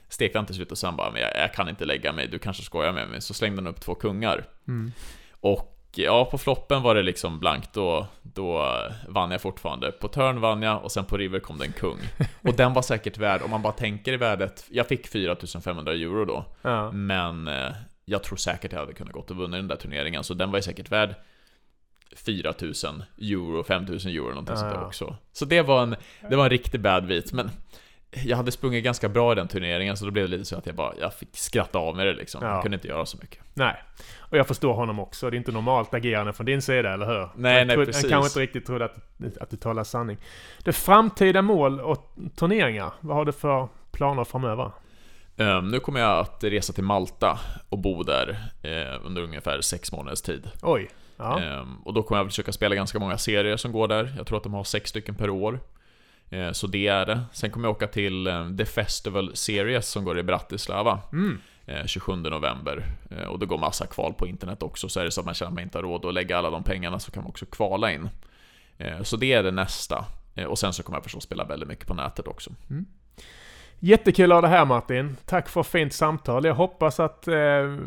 B: stekte han till slut och sen bara, men jag, jag, kan inte lägga mig, du kanske skojar med mig. Så slängde han upp två kungar. Mm. Och ja, på floppen var det liksom blankt, då, då vann jag fortfarande. På turn vann jag och sen på river kom det en kung. Och den var säkert värd, om man bara tänker i värdet, jag fick 4500 euro då. Ja. Men eh, jag tror säkert jag hade kunnat gått och vunnit den där turneringen, så den var ju säkert värd 4000 euro, 5000 euro någonting ja, sånt där också. Så det var en, det var en riktig bad beat, men jag hade sprungit ganska bra i den turneringen, så då blev det lite så att jag bara, jag fick skratta av med det liksom. Ja. Jag kunde inte göra så mycket.
A: Nej. Och jag förstår honom också. Det är inte normalt agerande från din sida, eller hur?
B: Nej,
A: jag
B: nej
A: trodde,
B: precis.
A: Han kanske inte riktigt trodde att, att du talar sanning. Det framtida mål och turneringar, vad har du för planer framöver?
B: Um, nu kommer jag att resa till Malta och bo där eh, under ungefär sex månaders tid.
A: Oj.
B: Ja. Ehm, och då kommer jag försöka spela ganska många serier som går där. Jag tror att de har sex stycken per år. Ehm, så det är det. Sen kommer jag åka till ehm, The Festival Series som går i Bratislava. Mm. 27 november. Och det går massa kval på internet också, så är det så att man känner att man inte har råd att lägga alla de pengarna så kan man också kvala in. Så det är det nästa. Och sen så kommer jag förstås spela väldigt mycket på nätet också. Mm.
A: Jättekul att ha det här Martin. Tack för fint samtal. Jag hoppas att eh,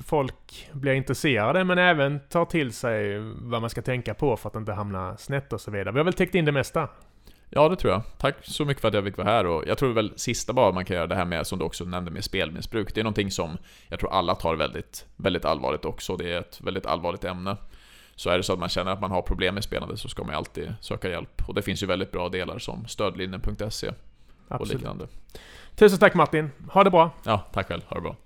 A: folk blir intresserade men även tar till sig vad man ska tänka på för att inte hamna snett och så vidare. Vi har väl täckt in det mesta?
B: Ja, det tror jag. Tack så mycket för att jag fick vara här och jag tror väl sista bara man kan göra det här med, som du också nämnde, med spelmissbruk. Det är någonting som jag tror alla tar väldigt, väldigt allvarligt också. Det är ett väldigt allvarligt ämne. Så är det så att man känner att man har problem med spelande så ska man alltid söka hjälp. Och det finns ju väldigt bra delar som stödlinjen.se och liknande.
A: Tusen tack Martin. Ha det bra.
B: Ja, tack själv. Ha det bra.